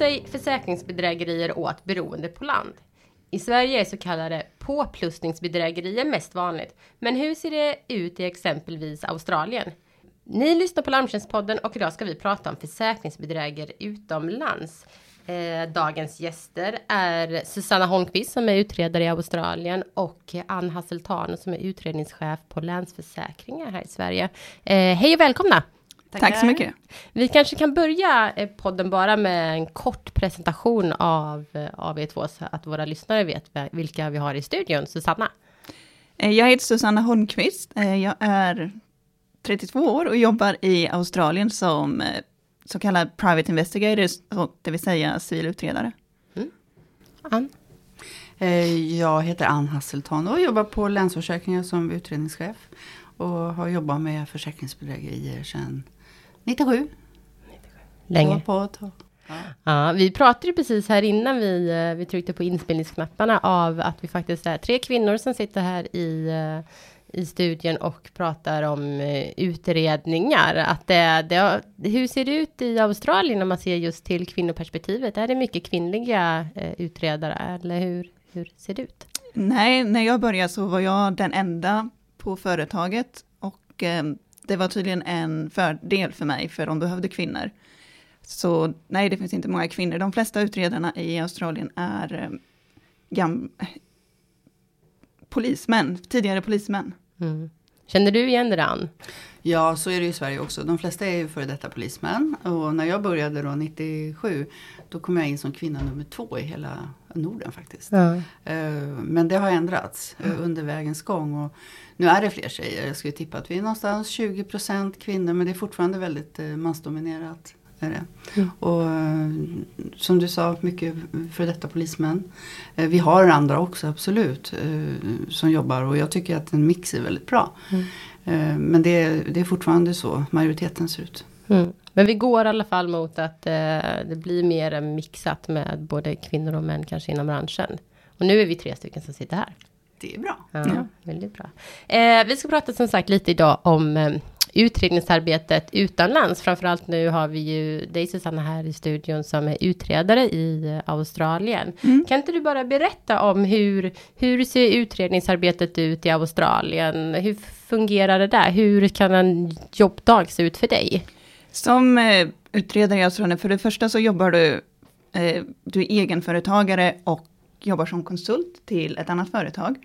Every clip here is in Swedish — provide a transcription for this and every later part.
sig försäkringsbedrägerier åt beroende på land. I Sverige är så kallade påplussningsbedrägerier mest vanligt. Men hur ser det ut i exempelvis Australien? Ni lyssnar på Larmtjänstpodden och idag ska vi prata om försäkringsbedrägerier utomlands. Eh, dagens gäster är Susanna Holmqvist som är utredare i Australien och Ann Hasseltano, som är utredningschef på Länsförsäkringar här i Sverige. Eh, hej och välkomna! Tackar. Tack så mycket. Vi kanske kan börja eh, podden bara med en kort presentation av AV2 så att våra lyssnare vet vilka vi har i studion. Susanna? Jag heter Susanna Holmqvist. Jag är 32 år och jobbar i Australien som så kallad private investigators, det vill säga civilutredare. Mm. Ann? Eh, jag heter Ann Hasselton och jobbar på Länsförsäkringar som utredningschef. Och har jobbat med försäkringsbedrägerier sedan 97. Länge. På Ja. ja. vi pratade precis här innan vi, eh, vi tryckte på inspelningsknapparna av att vi faktiskt är tre kvinnor som sitter här i eh, i studien och pratar om eh, utredningar. Att det, det, hur ser det ut i Australien om man ser just till kvinnoperspektivet? Är det mycket kvinnliga utredare eller hur, hur ser det ut? Nej, när jag började så var jag den enda på företaget och det var tydligen en fördel för mig för de behövde kvinnor. Så nej, det finns inte många kvinnor. De flesta utredarna i Australien är eh, gam polismän, tidigare polismän. Mm. Känner du igen det Ann? Ja, så är det i Sverige också. De flesta är ju före detta polismän. Och när jag började då 97, då kom jag in som kvinna nummer två i hela Norden faktiskt. Ja. Eh, men det har ändrats eh, under vägens gång. Och nu är det fler tjejer. Jag skulle tippa att vi är någonstans 20% kvinnor, men det är fortfarande väldigt eh, mansdominerat. Är det. Mm. Och som du sa, mycket för detta polismän. Vi har andra också absolut som jobbar och jag tycker att en mix är väldigt bra. Mm. Men det är, det är fortfarande så majoriteten ser ut. Mm. Men vi går i alla fall mot att eh, det blir mer mixat med både kvinnor och män kanske inom branschen. Och nu är vi tre stycken som sitter här. Det är bra. Ja, ja. Väldigt bra. Eh, vi ska prata som sagt lite idag om eh, utredningsarbetet utomlands. Framförallt nu har vi ju dig Susanna här i studion som är utredare i eh, Australien. Mm. Kan inte du bara berätta om hur, hur ser utredningsarbetet ut i Australien? Hur fungerar det där? Hur kan en jobbdag se ut för dig? Som eh, utredare i Australien, för det första så jobbar du, eh, du är egenföretagare och jobbar som konsult till ett annat företag.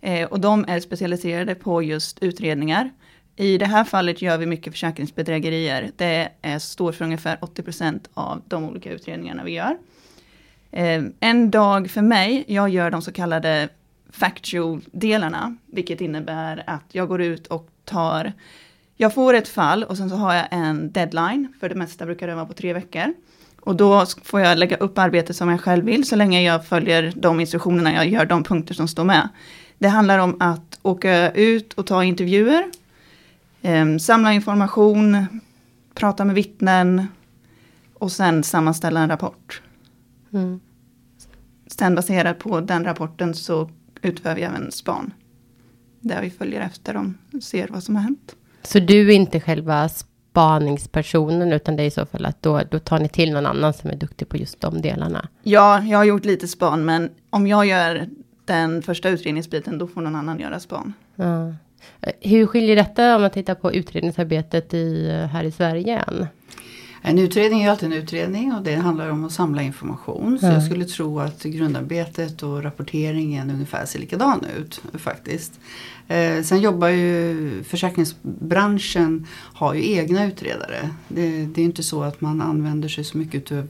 Eh, och de är specialiserade på just utredningar. I det här fallet gör vi mycket försäkringsbedrägerier. Det är, står för ungefär 80% av de olika utredningarna vi gör. Eh, en dag för mig, jag gör de så kallade factual-delarna, vilket innebär att jag går ut och tar jag får ett fall och sen så har jag en deadline, för det mesta brukar det vara på tre veckor. Och då får jag lägga upp arbetet som jag själv vill, så länge jag följer de instruktionerna, jag gör de punkter som står med. Det handlar om att åka ut och ta intervjuer, eh, samla information, prata med vittnen och sen sammanställa en rapport. Mm. Sen baserat på den rapporten så utför vi även span. Där vi följer efter dem, ser vad som har hänt. Så du är inte själva spaningspersonen, utan det är i så fall att då, då tar ni till någon annan som är duktig på just de delarna? Ja, jag har gjort lite span, men om jag gör den första utredningsbiten, då får någon annan göra span. Ja. Hur skiljer detta om man tittar på utredningsarbetet i, här i Sverige än? En utredning är alltid en utredning och det handlar om att samla information. Så mm. jag skulle tro att grundarbetet och rapporteringen ungefär ser likadan ut faktiskt. Eh, sen jobbar ju försäkringsbranschen har ju egna utredare. Det, det är inte så att man använder sig så mycket av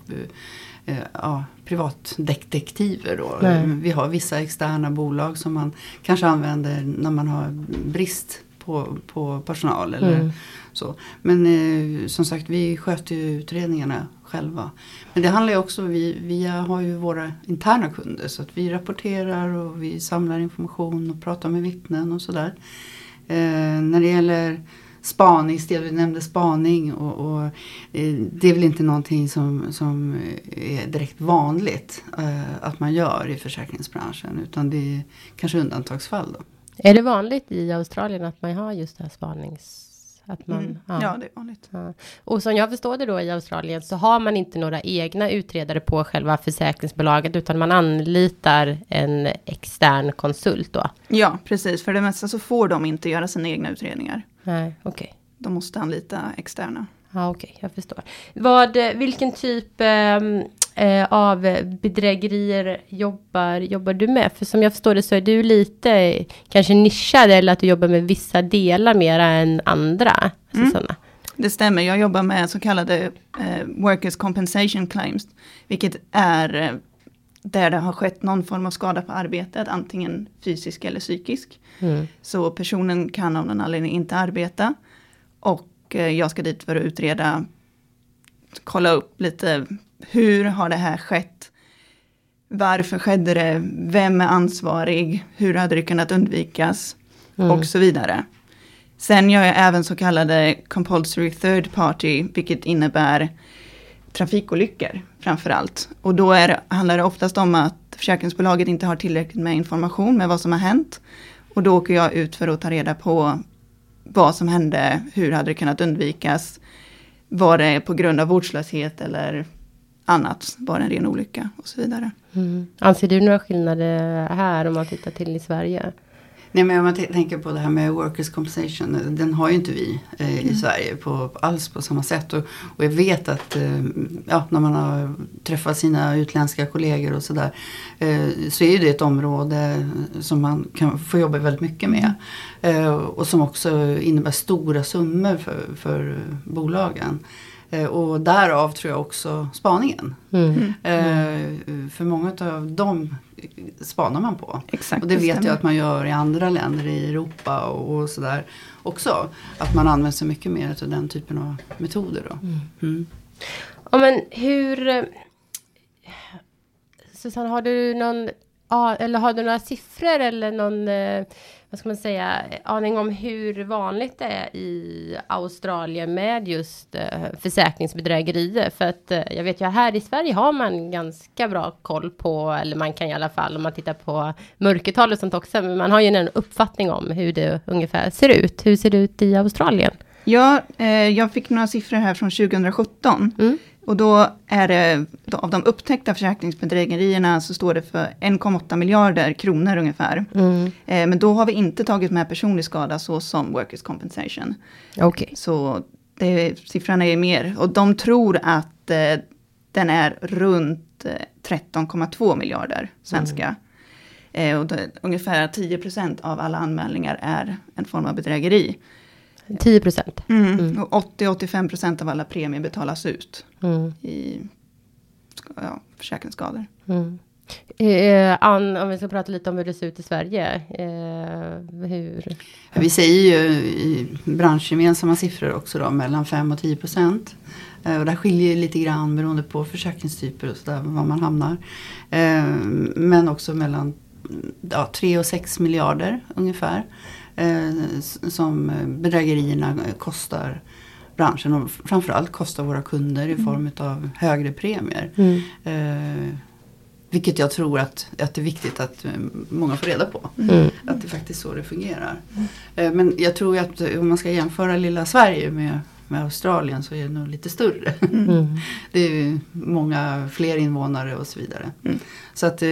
eh, ja, privatdetektiver. Då. Vi har vissa externa bolag som man kanske använder när man har brist på, på personal. Eller mm. så. Men eh, som sagt, vi sköter ju utredningarna själva. Men det handlar ju också, vi, vi har ju våra interna kunder så att vi rapporterar och vi samlar information och pratar med vittnen och sådär. Eh, när det gäller spaning, du nämnde spaning och, och eh, det är väl inte någonting som, som är direkt vanligt eh, att man gör i försäkringsbranschen utan det är kanske undantagsfall då. Är det vanligt i Australien att man har just det här spanings Att man, Mm. Ja. det är vanligt. Ja. Och som jag förstår det då i Australien så har man inte några egna utredare på själva försäkringsbolaget utan man anlitar en extern konsult då. Ja, precis. För det mesta så får de inte göra sina egna utredningar. Nej, okej. De måste anlita externa. Ja, okej, jag förstår. Vad, eh, vilken typ ehm, eh, av bedrägerier jobbar, jobbar du med? För som jag förstår det så är du lite kanske nischad eller att du jobbar med vissa delar mera än andra. Alltså Mm. sådana. Det stämmer, jag jobbar med så kallade eh, Workers Compensation Claims. Vilket är eh, där det har skett någon form av skada på arbetet, antingen fysisk eller psykisk. Mm. Så personen kan av någon anledning inte arbeta. Och eh, jag ska dit för att utreda, kolla upp lite, hur har det här skett? Varför skedde det? Vem är ansvarig? Hur hade det kunnat undvikas? Mm. Och så vidare. Sen gör jag även så kallade compulsory third party, vilket innebär trafikolyckor framför allt. Och då är handlar det oftast om att försäkringsbolaget inte har tillräckligt med information med vad som har hänt. Och då åker jag ut för att ta reda på vad som hände, hur hade det kunnat undvikas, var det på grund av vårdslöshet eller annat, var det en ren olycka och så vidare. Mm. Anser du några skillnader här om man tittar till i Sverige? Nej men om man tänker på det här med workers compensation. Den har ju inte vi eh, i Sverige på, alls på samma sätt. Och, och jag vet att eh, ja, när man har träffat sina utländska kollegor och sådär. Eh, så är det ett område som man kan få jobba väldigt mycket med. Eh, och som också innebär stora summor för, för bolagen. Eh, och därav tror jag också spaningen. Mm. Eh, för många av dem spanar man på. Exakt, Och det vet stämmer. jag att man gör i andra länder i Europa och, och sådär också. Att man använder sig mycket mer av den typen av metoder då. Mm. Ja, men hur... eh, Susanne, har du någon... ja, Eller har du några siffror eller någon... Vad ska man säga? Aning om hur vanligt det är i Australien med just eh, försäkringsbedrägerier? För att eh, jag vet ju här i Sverige har man ganska bra koll på, eller man kan i alla fall om man tittar på mörkertal och sånt också, men man har ju en uppfattning om hur det ungefär ser ut. Hur ser det ut i Australien? Ja, eh, jag fick några siffror här från 2017. Mm. Och då är det, av de upptäckta försäkringsbedrägerierna så står det för 1,8 miljarder kronor ungefär. Mm. Eh, men då har vi inte tagit med personlig skada så som workers compensation. Okej. Så det, siffran är mer, och de tror att eh, den är runt eh, 13,2 miljarder svenska. Eh, och det, ungefär 10 procent av alla anmälningar är en form av bedrägeri. 10 procent. Mm. Och 80-85 procent av alla premier betalas ut Mm. i ja, försäkringsskador. Mm. Eh, Ann, om vi ska prata lite om hur det ser ut i Sverige. Eh, hur? Vi säger ju i branschgemensamma siffror också då mellan 5 och 10 procent. Eh, Och det skiljer lite grann beroende på försäkringstyper och sådär var man hamnar. Eh, Men också mellan ja, 3 och 6 miljarder ungefär. Eh, Som bedrägerierna kostar branschen och framförallt kostar våra kunder i form av högre premier. Mm. Eh, vilket jag tror att, att det är viktigt att eh, många får reda på. Mm. Att det är faktiskt så det fungerar. Eh, Men jag tror att eh, om man ska jämföra lilla Sverige med, med Australien så är det nog lite större. Mm. Det är många fler invånare och så vidare. Mm. Så att eh,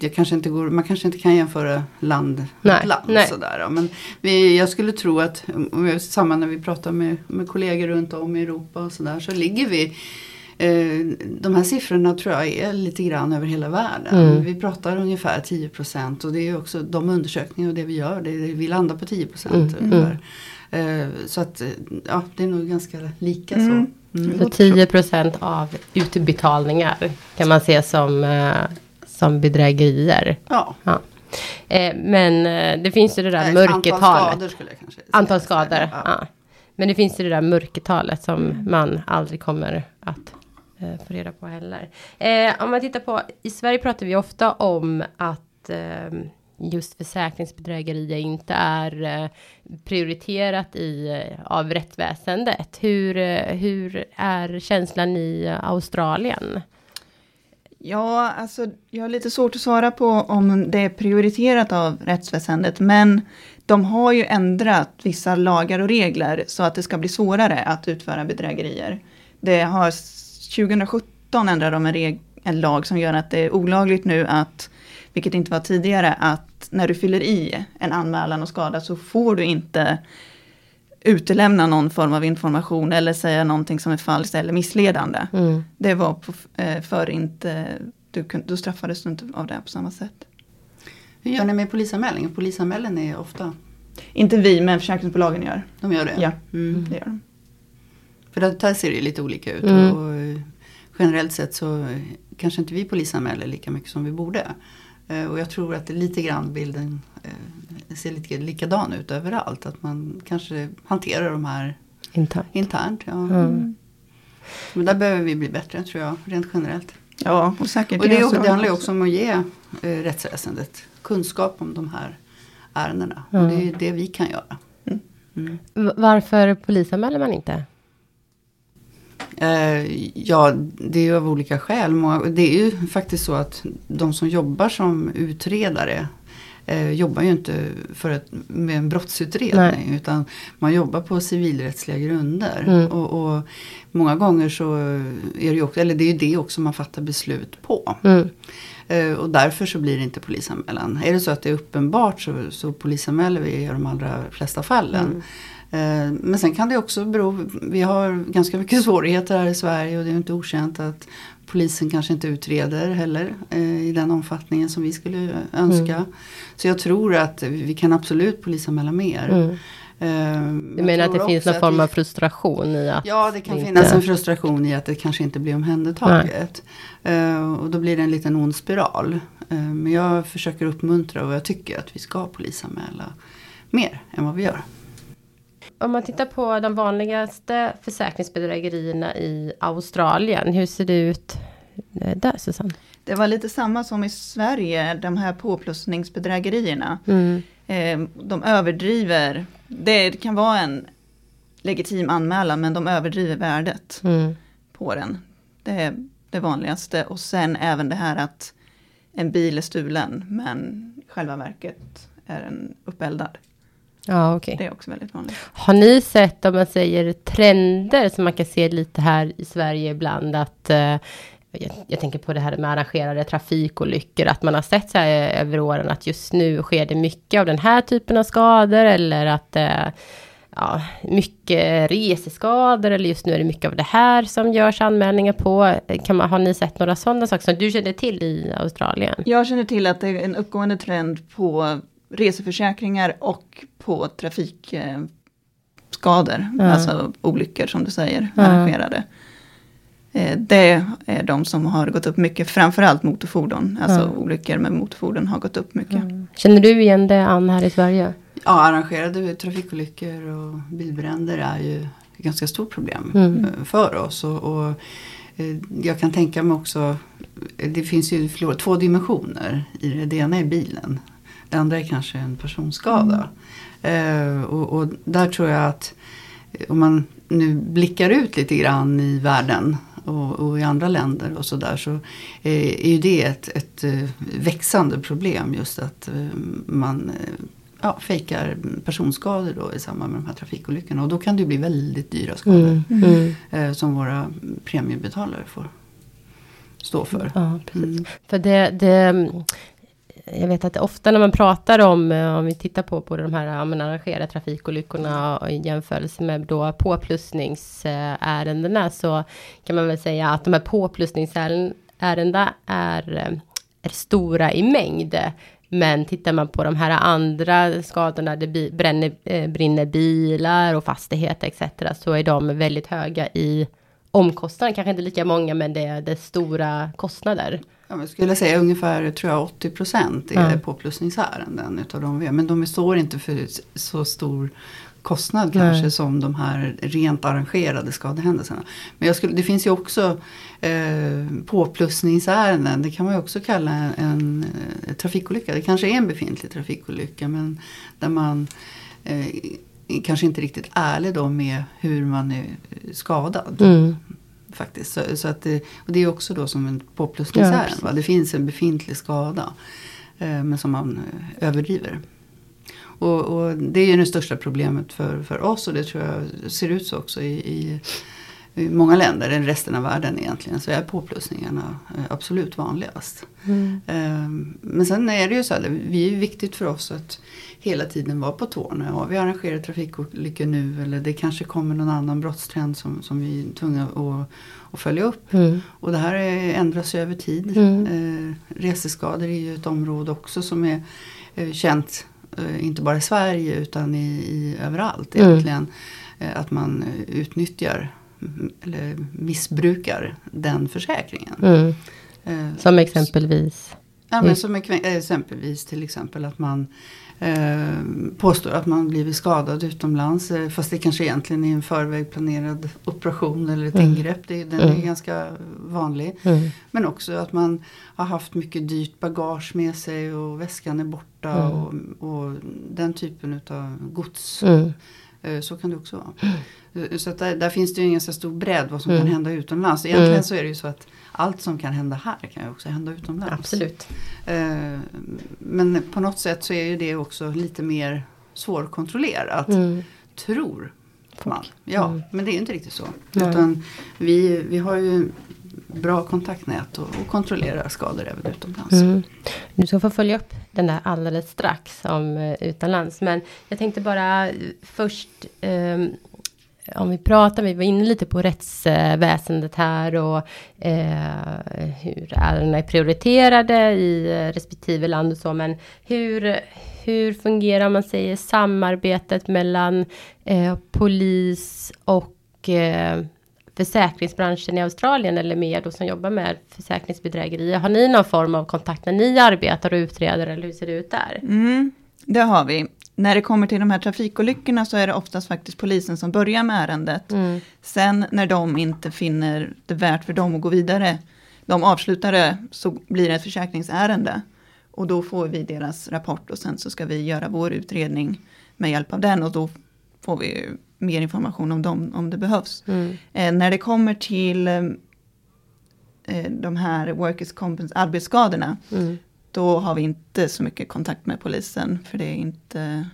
jag kanske inte går, man kanske inte kan jämföra land mot land. nej. Sådär. Men vi, jag skulle tro att, samma när vi pratar med, med kollegor runt om i Europa och sådär, så ligger vi Eh, de här siffrorna tror jag är lite grann över hela världen. Mm. Vi pratar ungefär 10 procent och det är också de undersökningar och det vi gör, det, vi landar på 10 procent Mm, ungefär. Eh, så att eh, ja, det är nog ganska lika så. Mm. Mm. Så 10 procent av utbetalningar kan man se som, eh, som bedrägerier. Ja, Ja. Men det finns ju det där Nej, mörkertalet. Antal skador skulle jag kanske säga. Antal skador. Ja. Ja. Men det finns ju det där mörkertalet som man aldrig kommer att få reda på heller. Om man tittar på, i Sverige pratar vi ofta om att eh, just försäkringsbedrägerier inte är eh, prioriterat i, eh, av rättsväsendet. Hur, eh, hur är känslan i Australien? Ja, alltså jag har lite svårt att svara på om det är prioriterat av rättsväsendet, men de har ju ändrat vissa lagar och regler så att det ska bli svårare att utföra bedrägerier. Det har 2017 ändrade de en, reg, en lag som gör att det är olagligt nu att, vilket inte var tidigare, att när du fyller i en anmälan och skada så får du inte utelämna någon form av information eller säga någonting som är falskt eller missledande. Mm. Det var på, eh, för inte, du, då straffades du inte av det på samma sätt. Hur gör ni med polisanmälning? Polisanmälan är ofta, Inte vi, men försäkringsbolagen gör. de gör det? Ja. Mm. Det gör de. För där, ser det lite olika ut. Mm. Och, och, eh, generellt sett så eh, kanske inte vi polisanmäler lika mycket som vi borde. Eh, Och jag tror att det lite grann bilden eh, ser lite likadan ut överallt. Att man kanske hanterar de här Internt. internt. Ja. Mm. Men där behöver vi bli bättre tror jag, rent generellt. Ja, och säkert Och det, också- det handlar ju också om att ge eh, rättsväsendet kunskap om de här ärendena. Mm. Och det är det vi kan göra. Mm. V- Varför polisanmäler man inte? Eh, ja, det är ju av olika skäl. Det är ju faktiskt så att de som jobbar som utredare eh, jobbar ju inte för ett, med en brottsutredning. Utan man jobbar på civilrättsliga grunder. Mm. Och, och många gånger så är det ju också, eller det är det också man fattar beslut på. Mm. Eh, och därför så blir det inte polisanmälan. Är det så att det är uppenbart så, så polisanmäler vi i de allra flesta fallen. Eh, Men sen kan det också bero, vi har ganska mycket svårigheter här i Sverige och det är inte okänt att polisen kanske inte utreder heller eh, i den omfattningen som vi skulle önska. Så jag tror att vi kan absolut polisanmäla mer. Mm. Eh, Du menar att det finns någon form av frustration i att... Ja, det kan inte- finnas en frustration i att det kanske inte blir omhändertaget. Eh, och då blir det en liten ond spiral. Eh, men jag försöker uppmuntra och jag tycker att vi ska polisanmäla mer än vad vi gör. Om man tittar på de vanligaste försäkringsbedrägerierna i Australien. Hur ser det ut eh, där Susanne? Det var lite samma som i Sverige, de här påplussningsbedrägerierna. Mm. Eh, de överdriver, det kan vara en legitim anmälan men de överdriver värdet Mm. på den. Det är det vanligaste och sen även det här att en bil är stulen men i själva verket är den uppeldad. Ja, okej. Det är också väldigt vanligt. Har ni sett, om man säger trender som man kan se lite här i Sverige ibland att eh, jag, jag tänker på det här med arrangerade trafikolyckor, att man har sett så här över åren att just nu sker det mycket av den här typen av skador eller att eh, ja, mycket reseskador eller just nu är det mycket av det här som görs anmälningar på. Kan man, har ni sett några sådana saker som du känner till i Australien? Jag känner till att det är en uppgående trend på reseförsäkringar och på trafikskador. Ja. Alltså olyckor som du säger, Ja. arrangerade. Eh, Det är de som har gått upp mycket, framförallt motorfordon. Alltså Ja. olyckor med motorfordon har gått upp mycket. Känner du igen det Ann här i Sverige? Ja, arrangerade trafikolyckor och bilbränder är ju ett ganska stort problem Mm. eh, för oss. Och, och eh, jag kan tänka mig också, det finns ju två dimensioner i det. Det ena är bilen, det andra är kanske en personskada. Eh, och, och där tror jag att eh, om man nu blickar ut lite grann i världen och, och i andra länder och sådär så eh, är ju det ett, ett eh, växande problem just att eh, man eh, ja, fejkar personskador då i samband med de här trafikolyckorna. Och då kan det bli väldigt dyra skador Mm. Mm. som våra premiebetalare får stå för. Ja, precis. Mm. För det, det, jag vet att ofta när man pratar om, eh, om vi tittar på, både de här men arrangerade trafikolyckorna och i jämförelse med då påplussningsärendena så kan man väl säga att de här påplussningsärendena är, eh, är stora i mängd. Men tittar man på de här andra skadorna, det bi- bränner, eh, brinner bilar och fastigheter etc. Så är de väldigt höga i omkostnader, kanske inte lika många men det är, det är stora kostnader. Ja, jag skulle säga ungefär tror jag, 80 procent är Ja. påplussningsärenden utav de vi har. Men de står inte för så stor kostnad Nej. kanske som de här rent arrangerade skadehändelserna. Men jag skulle, det finns ju också eh, påplussningsärenden. Det kan man ju också kalla en, en eh, trafikolycka. Det kanske är en befintlig trafikolycka men där man eh, kanske inte riktigt är ärlig då med hur man är skadad. Mm. Faktiskt. Så, så att det, och det är också då som en påplussningsärende. Ja, det finns en befintlig skada. Eh, men som man eh, överdriver. Och, och, det är ju det största problemet för, för oss och det tror jag ser ut så också i, i, i många länder, i resten av världen egentligen, så är påplussningarna eh, absolut vanligast. Mm. Eh, men sen är det ju så här, det är viktigt för oss att hela tiden vara på tårna. Ja, vi arrangerar trafikolyckor nu eller det kanske kommer någon annan brottstrend som, som vi är tvungna att, att följa upp. Mm. Och det här är, ändras ju över tid. Mm. Eh, reseskador är ju ett område också som är eh, känt inte bara i Sverige utan i, i överallt Mm. egentligen. Eh, att man utnyttjar mm, eller missbrukar den försäkringen. Mm. Eh, Som exempelvis. Ja, Mm. men som ekve- exempelvis till exempel att man eh, påstår att man blivit skadad utomlands. Eh, fast det kanske egentligen är en förväg planerad operation eller ett Mm. ingrepp. Det, den Mm. är ganska vanlig. Mm. Men också att man har haft mycket dyrt bagage med sig och väskan är borta. Mm. Och, och den typen av gods. Mm. Eh, Så kan det också vara. Eh, Så där, där finns det ju en ganska stor bredd vad som Mm. kan hända utomlands. Egentligen Mm. så är det ju så att allt som kan hända här kan ju också hända utomlands. Absolut. Eh, Men på något sätt så är ju det också lite mer svårkontrollerat. Mm. Tror man. Ja, Mm. men det är ju inte riktigt så. Utan vi, vi har ju bra kontaktnät och, och kontrollerar skador även utomlands. Mm. Du ska få följa upp den där alldeles strax om eh, utomlands. Men jag tänkte bara eh, först um, om vi pratar, vi var inne lite på rättsväsendet här och eh, hur ärendena är prioriterade i eh, respektive land och så. Men hur, hur fungerar man säger samarbetet mellan eh, polis och eh, försäkringsbranschen i Australien eller mer då som jobbar med försäkringsbedrägerier. Har ni någon form av kontakt när ni arbetar och utreder eller hur ser det ut där? Mm, det har vi. När det kommer till de här trafikolyckorna så är det oftast faktiskt polisen som börjar med ärendet. Mm. Sen när de inte finner det värt för dem att gå vidare, de avslutar det, så blir det ett försäkringsärende. Och då får vi deras rapport och sen så ska vi göra vår utredning med hjälp av den och då får vi mer information om dem om det behövs. Mm. Eh, när det kommer till eh, eh, de här workers compens arbetsskadorna, Mm. då har vi inte så mycket kontakt med polisen för det är inte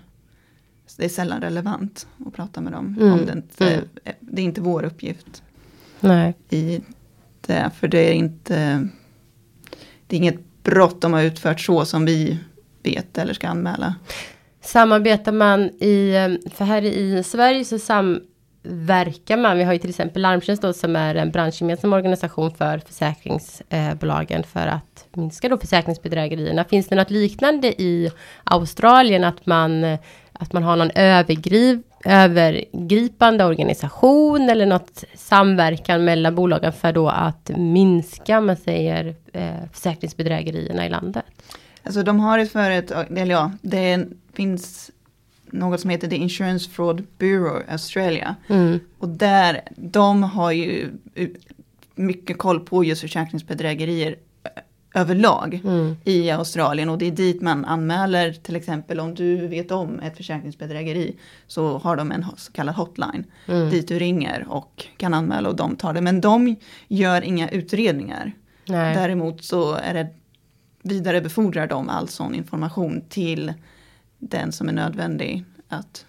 det är sällan relevant att prata med dem. Mm, Om det, inte, mm. det är inte vår uppgift Nej. i det, för det är inte det är inget brott de har utfört så som vi vet eller ska anmäla. Samarbetar man i, eh, för här i Sverige så samverkar man, vi har ju till exempel Larmtjänst då som är en branschgemensam organisation för försäkringsbolagen för att minska då försäkringsbedrägerierna. Finns det något liknande i Australien att man, att man har någon övergriv, övergripande organisation eller något samverkan mellan bolagen för då att minska, man säger, eh, försäkringsbedrägerierna i landet? Alltså de har ett företag, eller ja, det är en finns något som heter The Insurance Fraud Bureau Australia. Mm. Och där, de har ju mycket koll på just försäkringsbedrägerier överlag Mm. i Australien. Och det är dit man anmäler till exempel om du vet om ett försäkringsbedrägeri. Så har de en så kallad hotline Mm. dit du ringer och kan anmäla och de tar det. Men de gör inga utredningar. Nej. Däremot så är det vidarebefordrar de all sån information till den som är nödvändig att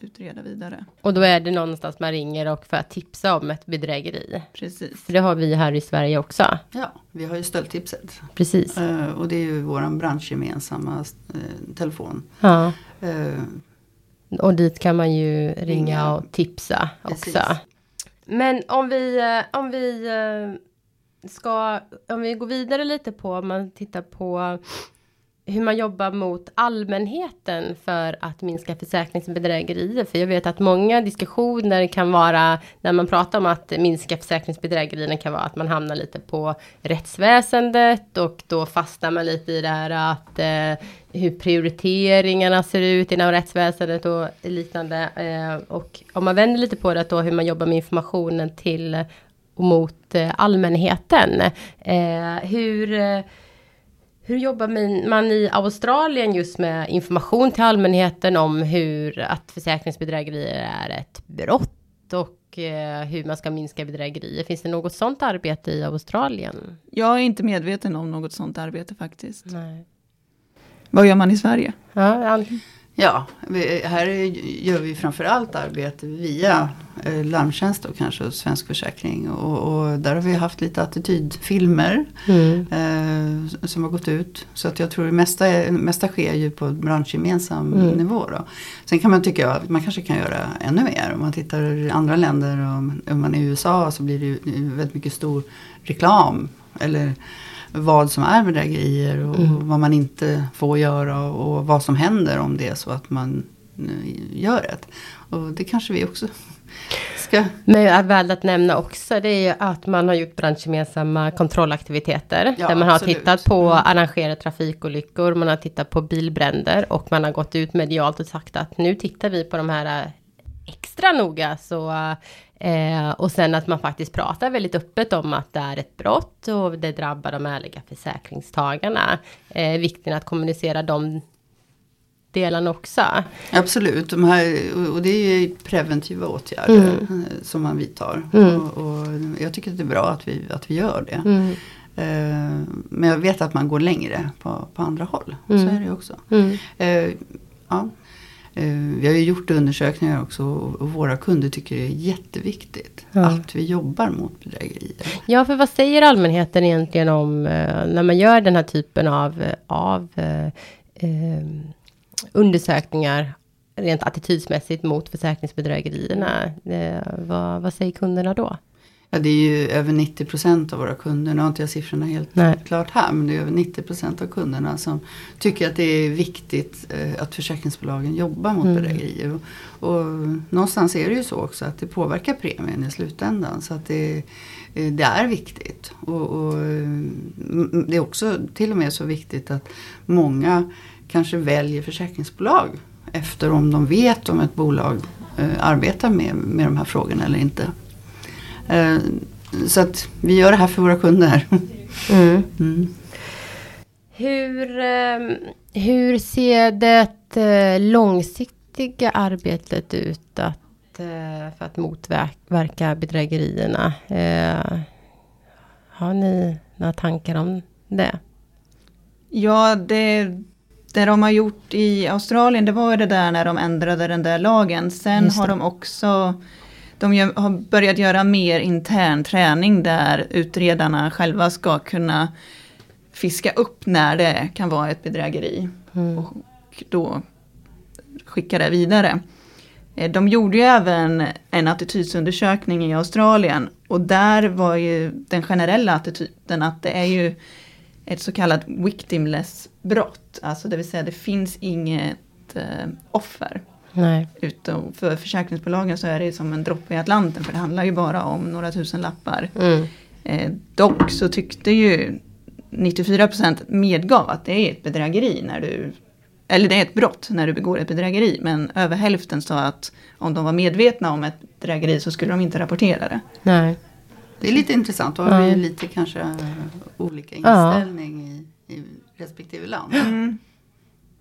utreda vidare. Och då är det någonstans man ringer och för att tipsa om ett bedrägeri. Precis. För det har vi här i Sverige också. Ja, vi har ju stöldtipset. Precis. Eh, och det är ju våran branschgemensamma eh, telefon. Ja. Eh, Och dit kan man ju ringa Ringa. och tipsa Precis. också. Men om vi, om vi ska, om vi går vidare lite på, om man tittar på hur man jobbar mot allmänheten för att minska försäkringsbedrägerier. För jag vet att många diskussioner kan vara, när man pratar om att minska försäkringsbedrägerierna kan vara att man hamnar lite på rättsväsendet och då fastnar man lite i det här att eh, hur prioriteringarna ser ut inom rättsväsendet och liknande. Eh, och om man vänder lite på det då hur man jobbar med informationen till och mot eh, allmänheten. Eh, hur eh, hur jobbar man- i Australien just med information till allmänheten om hur att försäkringsbedrägerier är ett brott och eh, hur man ska minska bedrägerier. Finns det något sådant arbete i Australien? Jag är inte medveten om något sådant arbete faktiskt. Nej. Vad gör man i Sverige? Ja, Ja, vi, här gör vi framförallt arbete via eh, larmtjänst och kanske Svensk Försäkring. Och, och, där har vi haft lite attitydfilmer mm. eh, som har gått ut. Så att jag tror det mesta, mesta sker ju på branschgemensam mm. nivå. Då. Sen kan man tycka att man kanske kan göra ännu mer. Om man tittar i andra länder och om man är i USA så blir det ju väldigt mycket stor reklam. Eller vad som är bedrägerier och mm. vad man inte får göra och vad som händer om det är så att man eh, gör det. Och det kanske vi också ska... Men är väl att nämna också det är ju att man har gjort branschgemensamma kontrollaktiviteter. Ja, där man har absolut. tittat på mm. arrangerade trafikolyckor, man har tittat på bilbränder och man har gått ut medialt och sagt att nu tittar vi på de här eh, extra noga så Eh, och sen att man faktiskt pratar väldigt öppet om att det är ett brott och det drabbar de ärliga försäkringstagarna. Eh, vikten att kommunicera de delarna också. Absolut, de här, och det är ju preventiva åtgärder mm. Eh, som man vidtar. Mm. Och, och, jag tycker att det är bra att vi, att vi gör det. Mm. Eh, men jag vet att man går längre på, på andra håll. Så mm. är det också. Mm. Eh, ja. Eh, vi har ju gjort undersökningar också och våra kunder tycker det är jätteviktigt ja. att vi jobbar mot bedrägerier. Ja, för vad säger allmänheten egentligen om eh, när man gör den här typen av, av eh, eh, undersökningar rent attitydsmässigt mot försäkringsbedrägerierna? Eh, vad, vad säger kunderna då? Ja, det är ju över 90 procent av våra kunder. Nu har inte jag siffrorna helt Nej. klart här. Men det är över 90 procent av kunderna som tycker att det är viktigt eh, att försäkringsbolagen jobbar mot mm. bedrägerier. Och, och, någonstans är det ju så också att det påverkar premien i slutändan. Så att det, eh, det är viktigt. Och, och, mm, det är också till och med så viktigt att många kanske väljer försäkringsbolag efter om de vet om ett bolag eh, arbetar med, med de här frågorna eller inte. Eh, så att vi gör det här för våra kunder. Mm. Mm. Hur, ehm, hur ser det eh, långsiktiga arbetet ut att, eh, för att motverka bedrägerierna? Har ni några tankar om det? Ja, det, det de har gjort i Australien det var det där när de ändrade den där lagen. Sen har de också de har börjat göra mer intern träning där utredarna själva ska kunna fiska upp när det kan vara ett bedrägeri. Mm. Och då skicka det vidare. Eh, de gjorde ju även en attitydsundersökning i Australien och där var ju den generella attityden att det är ju ett så kallat victimless brott. Alltså det vill säga det finns inget eh, offer. Nej. Utom för försäkringsbolagen så är det som en droppe i Atlanten för det handlar ju bara om några tusen lappar. Mm. Eh, dock så tyckte ju 94% medgav att det är ett bedrägeri när du eller det är ett brott när du begår ett bedrägeri. Men över hälften sa att om de var medvetna om ett bedrägeri så skulle de inte rapportera det. Nej. Det är lite intressant. Då har vi lite kanske olika inställning ja. i, i respektive land. Mm.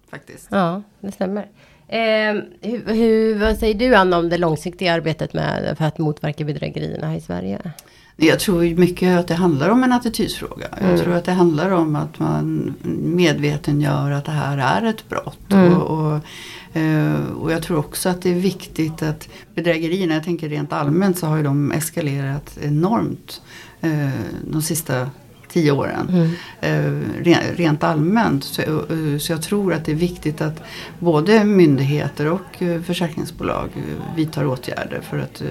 Faktiskt. Ja, det stämmer. Eh, hur, hur, vad säger du Anna om det långsiktiga arbetet med, för att motverka bedrägerierna här i Sverige? Jag tror mycket att det handlar om en attitydsfråga. Mm. Jag tror att det handlar om att man medveten gör att det här är ett brott. Mm. Och, och, eh, och, jag tror också att det är viktigt att bedrägerierna, jag tänker rent allmänt så har ju de eskalerat enormt eh, de sista tio åren. Mm. Eh, rent allmänt. Så, eh, så jag tror att det är viktigt att både myndigheter och eh, försäkringsbolag vidtar åtgärder för att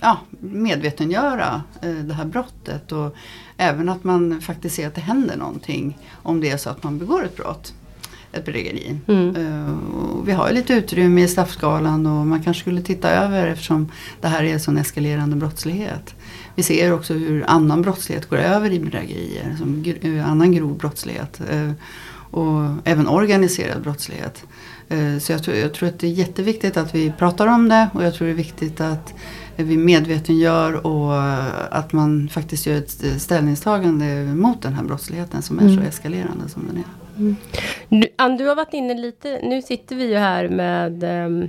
ja, medvetengöra det här brottet. Och även att man faktiskt ser att det händer någonting om det är så att man begår ett brott ett bedrägeri. Mm. Uh, vi har lite utrymme i straffskalan och man kanske skulle titta över eftersom det här är en sån eskalerande brottslighet. Vi ser också hur annan brottslighet går över i bedrägerier, som eh, annan grov brottslighet. Uh, och även organiserad brottslighet. Uh, så jag tror, jag tror att det är jätteviktigt att vi pratar om det och jag tror det är viktigt att vi medvetengör och att man faktiskt gör ett ställningstagande mot den här brottsligheten som är mm. så eskalerande som den är. Mm. Du, Ann, du har varit inne lite, nu sitter vi ju här med um,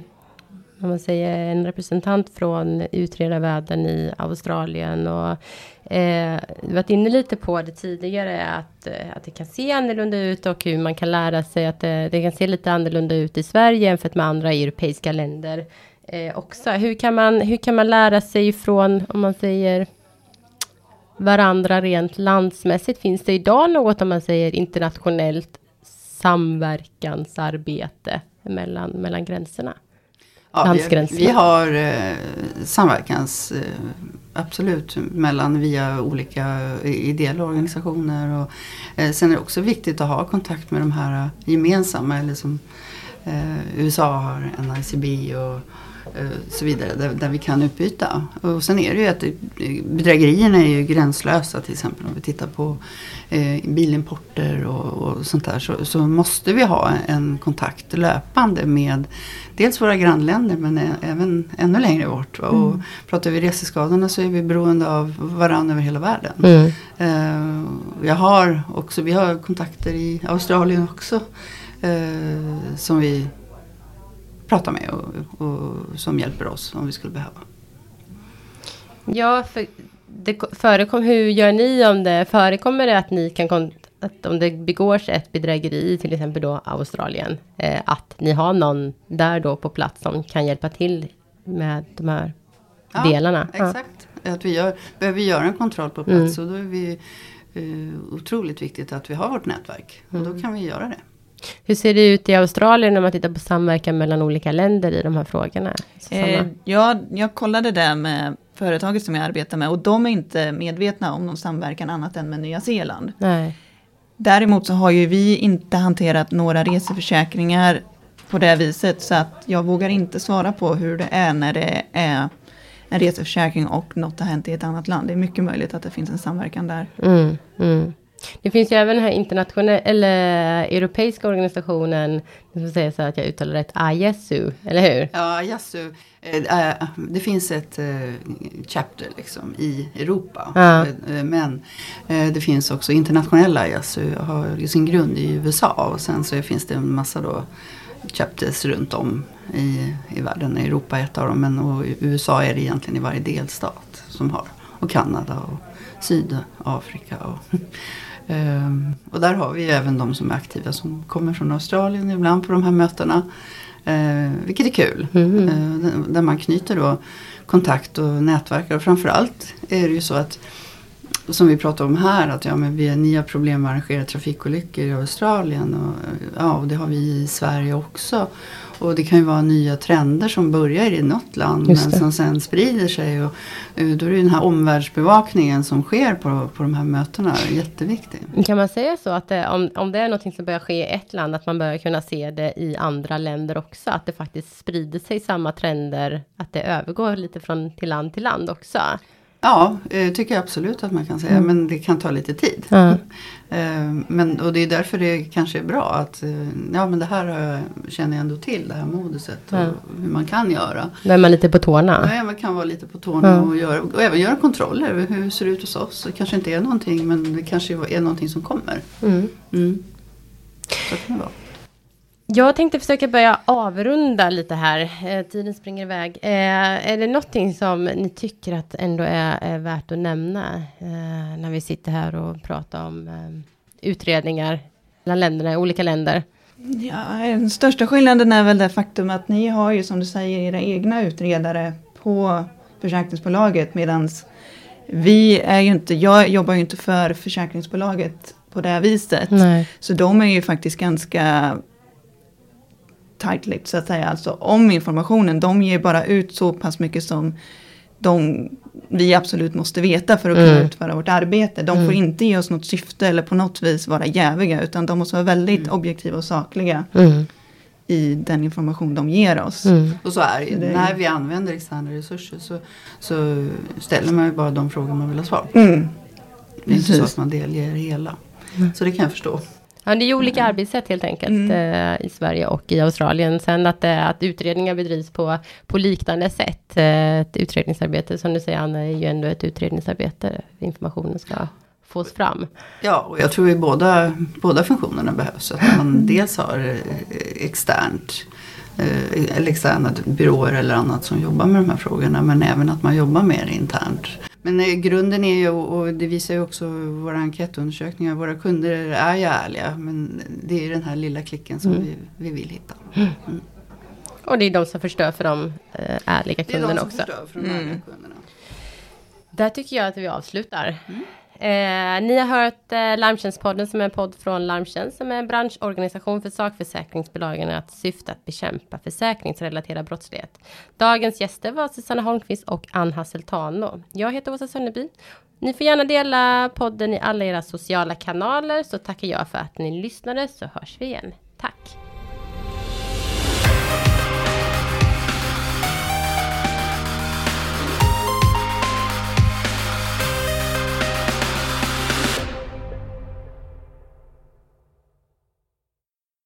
man säger, en representant från utredarvärlden i Australien. Och, eh, du varit inne lite på det tidigare, att, eh, att det kan se annorlunda ut och hur man kan lära sig att det, det kan se lite annorlunda ut i Sverige jämfört med andra europeiska länder. Eh, också. Hur, kan man, hur kan man lära sig från, om man säger, varandra rent landsmässigt? Finns det idag något, om man säger internationellt samverkansarbete mellan, mellan gränserna? Ja, vi, vi, har eh, samverkans, eh, absolut, mellan via olika ideella organisationer. Och, eh, sen är det också viktigt att ha kontakt med de här gemensamma, eller som eh, USA har NICB och Eh, så vidare där, där, vi kan utbyta. Och sen är det ju att bedrägerierna är ju gränslösa till exempel om vi tittar på eh, bilimporter och, och, sånt där så, så, måste vi ha en kontakt löpande med dels våra grannländer men även ännu längre bort. Mm. Och pratar vi reseskadorna så är vi beroende av varandra över hela världen. Mm. Eh, jag har också, vi har kontakter i Australien också eh, som vi prata med och, och, som hjälper oss om vi skulle behöva. Ja, för det förekom, hur gör ni om det förekommer det att ni kan att om det begås ett bedrägeri, till exempel då Australien, eh, att ni har någon där då på plats som kan hjälpa till med de här ja, delarna? Exakt, ja. att vi gör, behöver göra en kontroll på plats mm. och då är vi eh, otroligt viktigt att vi har vårt nätverk och då mm. kan vi göra det. Hur ser det ut i Australien när man tittar på samverkan mellan olika länder i de här frågorna? Eh, ja, jag kollade det med företaget som jag arbetar med och de är inte medvetna om någon samverkan annat än med Nya Zeeland. Nej. Däremot så har ju vi inte hanterat några reseförsäkringar på det viset så att jag vågar inte svara på hur det är när det är en reseförsäkring och något har hänt i ett annat land. Det är mycket möjligt att det finns en samverkan där. Mm, mm. Det finns ju även den här internationella, eller europeiska organisationen, får säga så att jag uttalar rätt, ISU, eller hur? Ja, ISU. Eh, eh, det finns ett eh, chapter liksom i Europa. Ja. Men det finns också internationella ISU, har sin grund i USA och sen så finns det en massa då chapters runt om i, i världen. Europa är ett av dem men och USA är det egentligen i varje delstat som har. Och Kanada och Sydafrika. Och Ehm, och där har vi även de som är aktiva som kommer från Australien ibland på de här mötena. Ehm, vilket är kul. Mm. Där man knyter då kontakt och nätverkar. Och framförallt är det ju så att som vi pratar om här att ja, men vi har nya problem med arrangerade trafikolyckor i Australien. Och, ja, och det har vi i Sverige också. Och det kan ju vara nya trender som börjar i något land men som sen sprider sig. Och, eh, då är det den här omvärldsbevakningen som sker på, på de här mötena jätteviktig. Kan man säga så att det, om, om det är något som börjar ske i ett land att man börjar kunna se det i andra länder också? Att det faktiskt sprider sig samma trender, att det övergår lite från till land till land också? Ja, eh, tycker jag absolut att man kan säga. Mm. Men det kan ta lite tid. Mm. men, och det är därför det kanske är bra att eh, ja, men det här känner jag ändå till, det här moduset och mm. hur man kan göra. Då är man lite på tårna? Ja, man kan vara lite på tårna och, göra, och även göra kontroller. Hur det ser ut hos oss? Det kanske inte är någonting men det kanske är någonting som kommer. Mm. Mm. Så kan det vara. Jag tänkte försöka börja avrunda lite här. Eh, tiden springer iväg. Eh, är det någonting som ni tycker att ändå är, är värt att nämna eh, när vi sitter här och pratar om utredningar bland länderna, olika länder? Ja, den största skillnaden är väl det faktum att ni har ju som du säger era egna utredare på försäkringsbolaget medan vi är ju inte, jag jobbar ju inte för försäkringsbolaget på det viset. Nej. Så de är ju faktiskt ganska tight-lipped så att säga. Alltså om informationen, de ger bara ut så pass mycket som de, vi absolut måste veta för att kunna mm. utföra vårt arbete. De mm. får inte ge oss något syfte eller på något vis vara jäviga utan de måste vara väldigt mm. objektiva och sakliga. Mm. i den information de ger oss. Mm. Och så är det, när vi använder externa resurser så, så ställer man ju bara de frågor man vill ha svar på. Mm. Det är inte så att man delger hela. Så det kan jag förstå. Ja, det är olika mm. arbetssätt helt enkelt mm. eh, i Sverige och i Australien. Sen att, eh, att utredningar bedrivs på, på liknande sätt. Eh, ett utredningsarbete, som du säger Anna, är ju ändå ett utredningsarbete. Informationen ska fås fram. Ja, och jag tror att båda, båda funktionerna behövs. Att man dels har eh, externt eh, eller externa byråer eller annat som jobbar med de här frågorna. Men även att man jobbar mer internt. Men eh, grunden är ju, och det visar ju också våra enkätundersökningar, våra kunder är ju ärliga. Men det är den här lilla klicken som Mm. vi, vi vill hitta. Och det är de som förstör för de eh, ärliga Det är de kunderna som också. förstör för de Mm. ärliga kunderna. Där tycker jag att vi avslutar. Eh, ni har hört eh, Larmtjänstpodden som är en podd från Larmtjänst som är en branschorganisation för sakförsäkringsbolagen att syfte att bekämpa försäkringsrelaterad brottslighet. Dagens gäster var Susanna Holmqvist och Ann Hasseltano. Jag heter Åsa Sönneby. Ni får gärna dela podden i alla era sociala kanaler så tackar jag för att ni lyssnade så hörs vi igen. Tack!